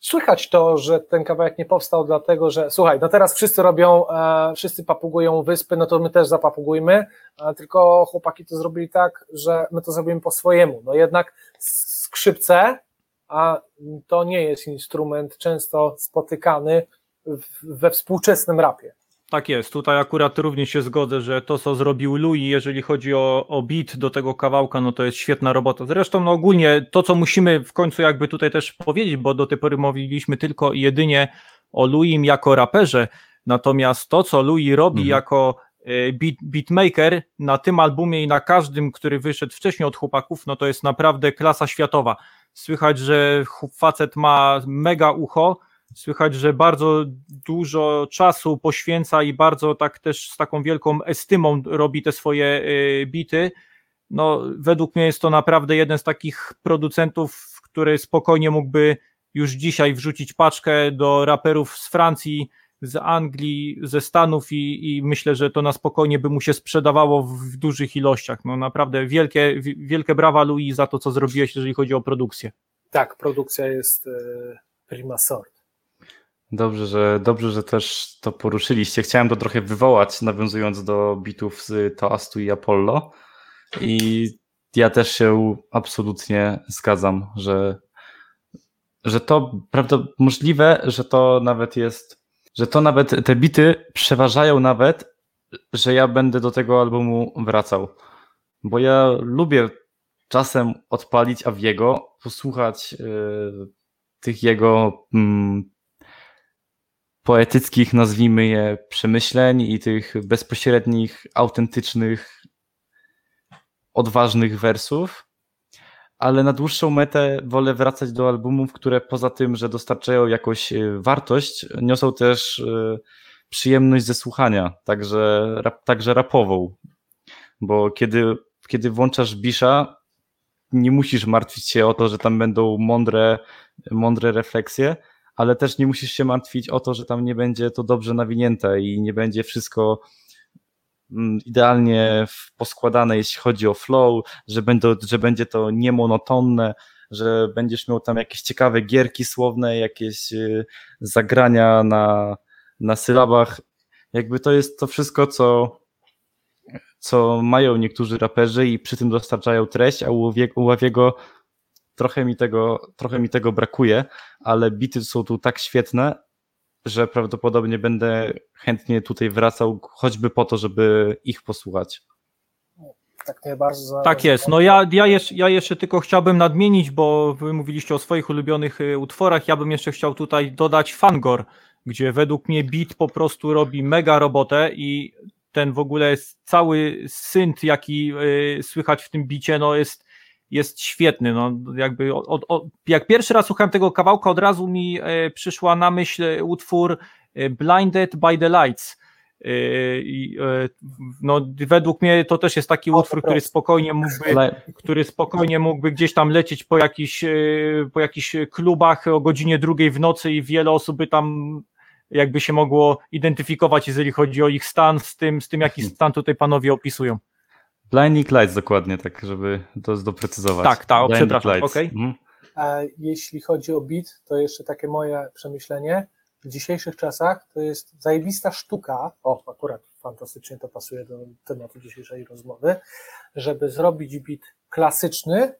słychać to, że ten kawałek nie powstał dlatego, że słuchaj, no teraz wszyscy robią, e, wszyscy papugują wyspy, no to my też zapapugujmy, e, tylko chłopaki to zrobili tak, że my to zrobimy po swojemu, no jednak skrzypce, a to nie jest instrument często spotykany we współczesnym rapie. Tak jest, tutaj akurat również się zgodzę, że to co zrobił Louis, jeżeli chodzi o, o beat do tego kawałka, no to jest świetna robota. Zresztą no ogólnie to co musimy w końcu jakby tutaj też powiedzieć, bo do tej pory mówiliśmy tylko i jedynie o Louis jako raperze, natomiast to co Louis robi mhm. jako e, beat, beatmaker na tym albumie i na każdym, który wyszedł wcześniej od chłopaków, no to jest naprawdę klasa światowa. Słychać, że facet ma mega ucho, Słychać, że bardzo dużo czasu poświęca i bardzo tak też z taką wielką estymą robi te swoje y, bity. No, według mnie jest to naprawdę jeden z takich producentów, który spokojnie mógłby już dzisiaj wrzucić paczkę do raperów z Francji, z Anglii, ze Stanów i, i myślę, że to na spokojnie by mu się sprzedawało w, w dużych ilościach. No naprawdę wielkie, wielkie brawa Louis za to, co zrobiłeś, jeżeli chodzi o produkcję. Tak, produkcja jest e, prima sort. Dobrze, że, dobrze, że też to poruszyliście. Chciałem to trochę wywołać, nawiązując do bitów z Toastu i Apollo. I ja też się absolutnie zgadzam, że, że to prawda, możliwe, że to nawet jest, że to nawet te bity przeważają nawet że ja będę do tego albumu wracał. Bo ja lubię czasem odpalić Aviego, posłuchać y, tych jego mm, poetyckich, nazwijmy je, przemyśleń i tych bezpośrednich, autentycznych, odważnych wersów. Ale na dłuższą metę wolę wracać do albumów, które poza tym, że dostarczają jakąś y, wartość, niosą też y, przyjemność ze słuchania, także, rap, także rapową. Bo kiedy, kiedy włączasz Bisha, nie musisz martwić się o to, że tam będą mądre, mądre refleksje, ale też nie musisz się martwić o to, że tam nie będzie to dobrze nawinięte i nie będzie wszystko mm, idealnie poskładane, jeśli chodzi o flow, że, że będzie to niemonotonne, że będziesz miał tam jakieś ciekawe gierki słowne, jakieś y, zagrania na, na sylabach. Jakby to jest to wszystko, co, co mają niektórzy raperzy i przy tym dostarczają treść, a u Ławiego trochę mi tego, trochę mi tego brakuje, ale bity są tu tak świetne, że prawdopodobnie będę chętnie tutaj wracał, choćby po to, żeby ich posłuchać. Tak, nie bardzo. Tak jest. No ja, ja, jeszcze, ja jeszcze tylko chciałbym nadmienić, bo wy mówiliście o swoich ulubionych y, utworach. Ja bym jeszcze chciał tutaj dodać Fangor, gdzie według mnie beat po prostu robi mega robotę i ten w ogóle cały synt, jaki y, słychać w tym bicie, no jest jest świetny. No, jakby od, od, jak pierwszy raz słuchałem tego kawałka, od razu mi e, przyszła na myśl utwór e, Blinded by the Lights. E, no, według mnie to też jest taki utwór, który spokojnie mógłby, który spokojnie mógłby gdzieś tam lecieć po jakichś, po jakichś klubach o godzinie drugiej w nocy i wiele osób by tam jakby się mogło identyfikować, jeżeli chodzi o ich stan z tym, z tym jaki stan tutaj panowie opisują. Blinding Lights dokładnie, tak żeby to doprecyzować. Tak, tak, przepraszam, okej. Okay. Mhm. Jeśli chodzi o beat, to jeszcze takie moje przemyślenie. W dzisiejszych czasach to jest zajebista sztuka, o akurat fantastycznie to pasuje do tematu dzisiejszej rozmowy, żeby zrobić beat klasyczny,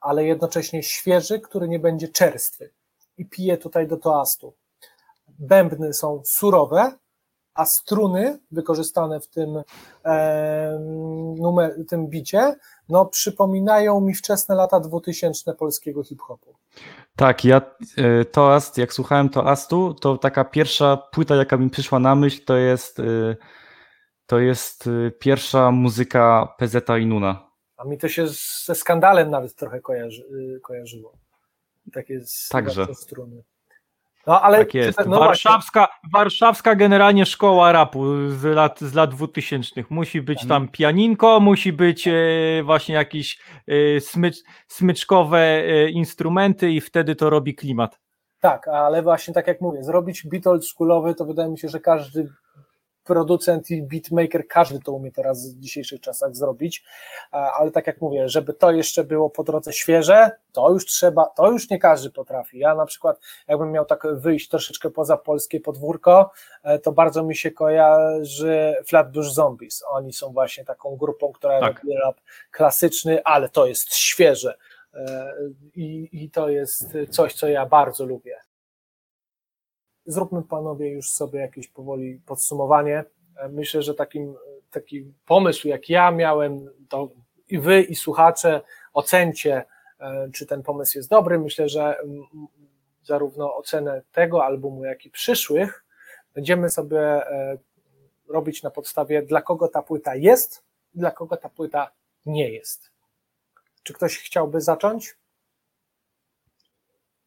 ale jednocześnie świeży, który nie będzie czerstwy. I piję tutaj do toastu. Bębny są surowe, a struny wykorzystane w tym, e, numer, tym bicie, no przypominają mi wczesne lata 2000 polskiego hip-hopu. Tak, ja e, Toast, jak słuchałem Toastu, to taka pierwsza płyta, jaka mi przyszła na myśl, to jest e, to jest e, pierwsza muzyka PZ i Nuna. A mi to się ze skandalem nawet trochę kojarzy, kojarzyło. Takie Także. struny. No, ale tak jest. No warszawska, warszawska generalnie szkoła rapu z lat, z lat 2000. Musi być mhm. tam pianinko, musi być e, właśnie jakieś e, smycz, smyczkowe e, instrumenty i wtedy to robi klimat. Tak, ale właśnie tak jak mówię, zrobić beat old schoolowy to wydaje mi się, że każdy producent i beatmaker, każdy to umie teraz w dzisiejszych czasach zrobić, ale tak jak mówię, żeby to jeszcze było po drodze świeże, to już trzeba, to już nie każdy potrafi. Ja na przykład, jakbym miał tak wyjść troszeczkę poza polskie podwórko, e, to bardzo mi się kojarzy Flatbush Zombies. Oni są właśnie taką grupą, która tak. robi rap klasyczny, ale to jest świeże. E, I, I to jest coś, co ja bardzo lubię. Zróbmy panowie już sobie jakieś powoli podsumowanie. E, myślę, że takim, taki pomysł, jak ja miałem, to i wy, i słuchacze ocencie, e, czy ten pomysł jest dobry. Myślę, że zarówno ocenę tego albumu, jak i przyszłych będziemy sobie e, robić na podstawie, dla kogo ta płyta jest, dla kogo ta płyta nie jest. Czy ktoś chciałby zacząć?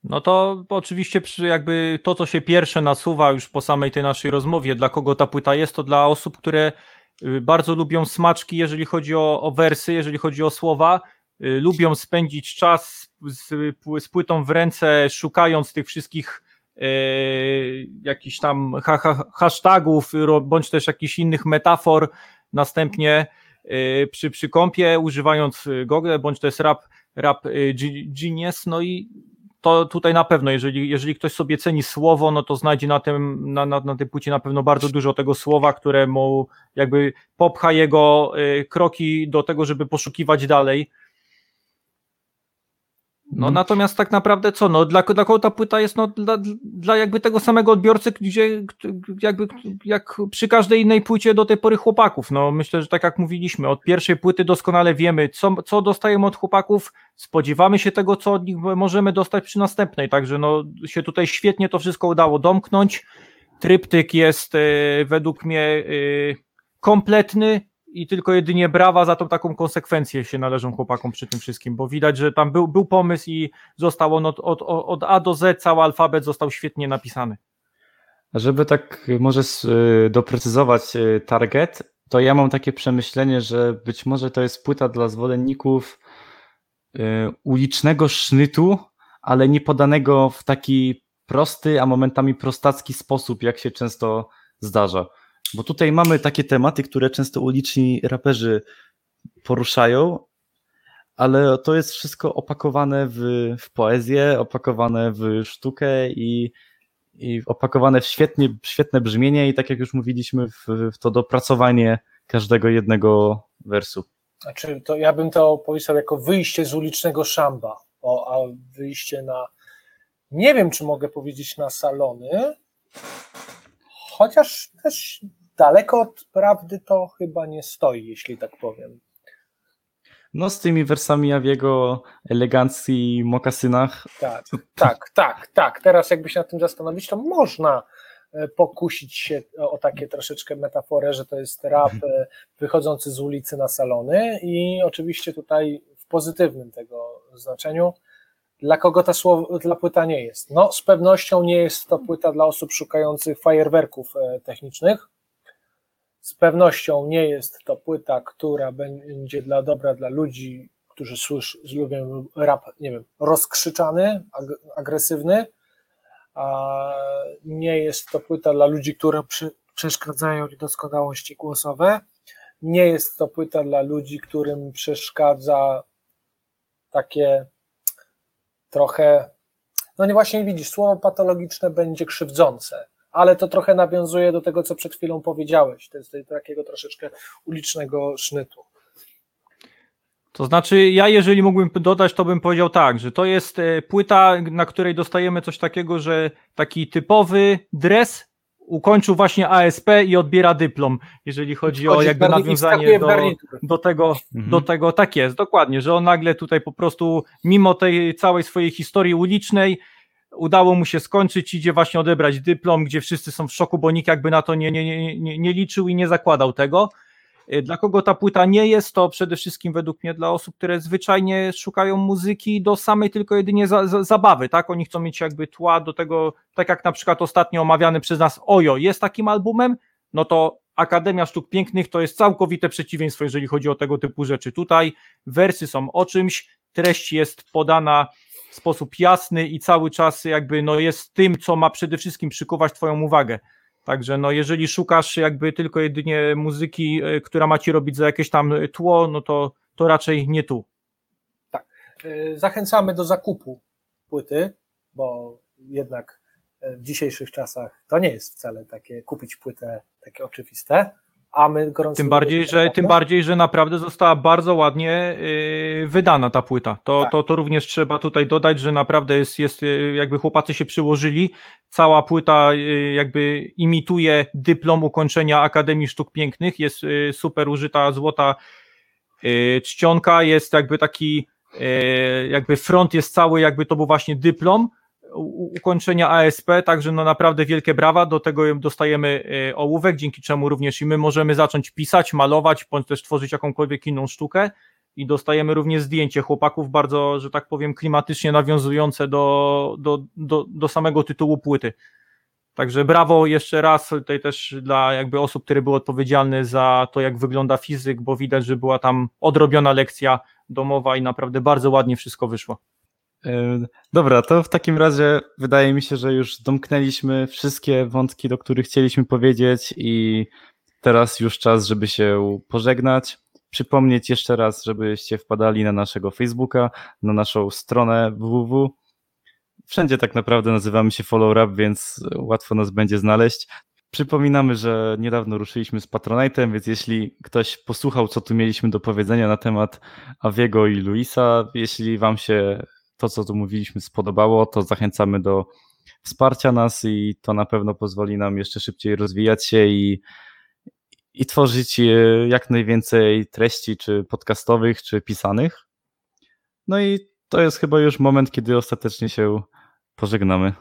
No to oczywiście jakby to, co się pierwsze nasuwa już po samej tej naszej rozmowie, dla kogo ta płyta jest, to dla osób, które y, bardzo lubią smaczki, jeżeli chodzi o, o wersy, jeżeli chodzi o słowa, y, lubią spędzić czas z, z płytą w ręce, szukając tych wszystkich y, jakichś tam ha, ha, hashtagów, bądź też jakichś innych metafor, następnie y, przy, przy kąpie, używając Google, bądź jest rap, rap Genius, no i to tutaj na pewno, jeżeli, jeżeli ktoś sobie ceni słowo, no to znajdzie na, tym, na, na, na tej płycie na pewno bardzo dużo tego słowa, które mu jakby popcha jego y, kroki do tego, żeby poszukiwać dalej. No natomiast tak naprawdę co, no dla, dla kogo ta płyta jest, no dla, dla jakby tego samego odbiorcy, gdzie jakby jak przy każdej innej płycie do tej pory chłopaków, no myślę, że tak jak mówiliśmy, od pierwszej płyty doskonale wiemy, co, co dostajemy od chłopaków, spodziewamy się tego, co od nich możemy dostać przy następnej, także no się tutaj świetnie to wszystko udało domknąć, tryptyk jest y, według mnie y, kompletny, i tylko jedynie brawa za tą taką konsekwencję się należą chłopakom przy tym wszystkim, bo widać, że tam był, był pomysł i został on od, od, od A do Z, cały alfabet został świetnie napisany. Żeby tak może y, doprecyzować y, target, to ja mam takie przemyślenie, że być może to jest płyta dla zwolenników y, ulicznego sznytu, ale nie podanego w taki prosty, a momentami prostacki sposób, jak się często zdarza. Bo tutaj mamy takie tematy, które często uliczni raperzy poruszają, ale to jest wszystko opakowane w, w poezję, opakowane w sztukę i, i opakowane w świetnie, świetne brzmienie i tak jak już mówiliśmy, w, w to dopracowanie każdego jednego wersu. Znaczy, to ja bym to opisał jako wyjście z ulicznego szamba, o, a wyjście na, nie wiem, czy mogę powiedzieć na salony, chociaż też daleko od prawdy to chyba nie stoi, jeśli tak powiem. No z tymi wersami ja w jego elegancji mokasynach. Tak, tak, tak, tak. Teraz jakby się nad tym zastanowić, to można e, pokusić się o takie troszeczkę metaforę, że to jest rap e, wychodzący z ulicy na salony i oczywiście tutaj w pozytywnym tego znaczeniu dla kogo ta, słowa, dla płyta nie jest? No, z pewnością nie jest to płyta dla osób szukających fajerwerków e, technicznych, z pewnością nie jest to płyta, która będzie dla dobra dla ludzi, którzy słysz, lubią rap, nie wiem, rozkrzyczany, ag agresywny. A nie jest to płyta dla ludzi, które przy, przeszkadzają niedoskonałości głosowe. Nie jest to płyta dla ludzi, którym przeszkadza takie trochę, no nie właśnie widzisz, słowo patologiczne będzie krzywdzące ale to trochę nawiązuje do tego, co przed chwilą powiedziałeś. To jest takiego troszeczkę ulicznego sznytu. To znaczy, ja jeżeli mógłbym dodać, to bym powiedział tak, że to jest e, płyta, na której dostajemy coś takiego, że taki typowy dres ukończył właśnie ASP i odbiera dyplom, jeżeli chodzi o jakby nawiązanie do, do, tego, mhm. do tego, tak jest, dokładnie, że on nagle tutaj po prostu, mimo tej całej swojej historii ulicznej, udało mu się skończyć, idzie właśnie odebrać dyplom, gdzie wszyscy są w szoku, bo nikt jakby na to nie, nie, nie, nie liczył i nie zakładał tego. Y, dla kogo ta płyta nie jest, to przede wszystkim według mnie dla osób, które zwyczajnie szukają muzyki do samej tylko jedynie za, za, zabawy, tak? Oni chcą mieć jakby tła do tego, tak jak na przykład ostatnio omawiany przez nas Ojo jest takim albumem, no to Akademia Sztuk Pięknych to jest całkowite przeciwieństwo, jeżeli chodzi o tego typu rzeczy. Tutaj wersy są o czymś, treść jest podana w sposób jasny i cały czas jakby no jest tym, co ma przede wszystkim przykuwać Twoją uwagę. Także no jeżeli szukasz jakby tylko jedynie muzyki, e, która ma Ci robić za jakieś tam tło, no to, to raczej nie tu. Tak. E, zachęcamy do zakupu płyty, bo jednak e, w dzisiejszych czasach to nie jest wcale takie kupić płytę takie oczywiste a my gorąco... Tym bardziej, że, tym bardziej, że naprawdę została bardzo ładnie yy, wydana ta płyta. To, tak. to, to również trzeba tutaj dodać, że naprawdę jest, jest yy, jakby chłopacy się przyłożyli. Cała płyta yy, jakby imituje dyplom ukończenia Akademii Sztuk Pięknych. Jest yy, super użyta złota yy, czcionka, jest jakby taki yy, jakby front jest cały, jakby to był właśnie dyplom ukończenia ASP, także no naprawdę wielkie brawa, do tego dostajemy e, ołówek, dzięki czemu również i my możemy zacząć pisać, malować, bądź też tworzyć jakąkolwiek inną sztukę i dostajemy również zdjęcie chłopaków bardzo, że tak powiem, klimatycznie nawiązujące do, do, do, do samego tytułu płyty. Także brawo jeszcze raz tutaj też dla jakby osób, które były odpowiedzialne za to, jak wygląda fizyk, bo widać, że była tam odrobiona lekcja domowa i naprawdę bardzo ładnie wszystko wyszło. E, dobra, to w takim razie wydaje mi się, że już domknęliśmy wszystkie wątki, do których chcieliśmy powiedzieć i teraz już czas, żeby się pożegnać. Przypomnieć jeszcze raz, żebyście wpadali na naszego Facebooka, na naszą stronę www. Wszędzie tak naprawdę nazywamy się Follow Up, więc łatwo nas będzie znaleźć. Przypominamy, że niedawno ruszyliśmy z Patronite'em, więc jeśli ktoś posłuchał, co tu mieliśmy do powiedzenia na temat Aviego i Luisa, jeśli Wam się to, co tu mówiliśmy, spodobało, to zachęcamy do wsparcia nas i to na pewno pozwoli nam jeszcze szybciej rozwijać się i, i tworzyć jak najwięcej treści, czy podcastowych, czy pisanych. No i to jest chyba już moment, kiedy ostatecznie się pożegnamy.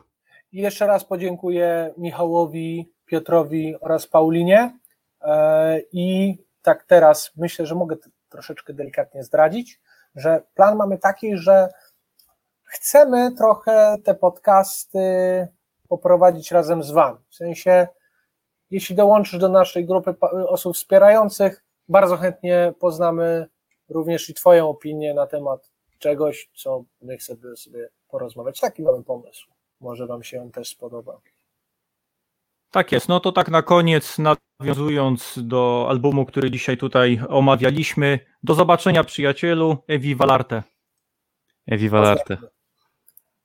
I jeszcze raz podziękuję Michałowi, Piotrowi oraz Paulinie. E, I tak teraz myślę, że mogę troszeczkę delikatnie zdradzić, że plan mamy taki, że chcemy trochę te podcasty poprowadzić razem z Wami. W sensie, jeśli dołączysz do naszej grupy osób wspierających, bardzo chętnie poznamy również i Twoją opinię na temat czegoś, co my chcemy sobie porozmawiać. Taki mamy pomysł. Może Wam się on też spodoba. Tak jest. No to tak na koniec, nawiązując do albumu, który dzisiaj tutaj omawialiśmy. Do zobaczenia, przyjacielu. Ewi Valarte. Ewi Valarte.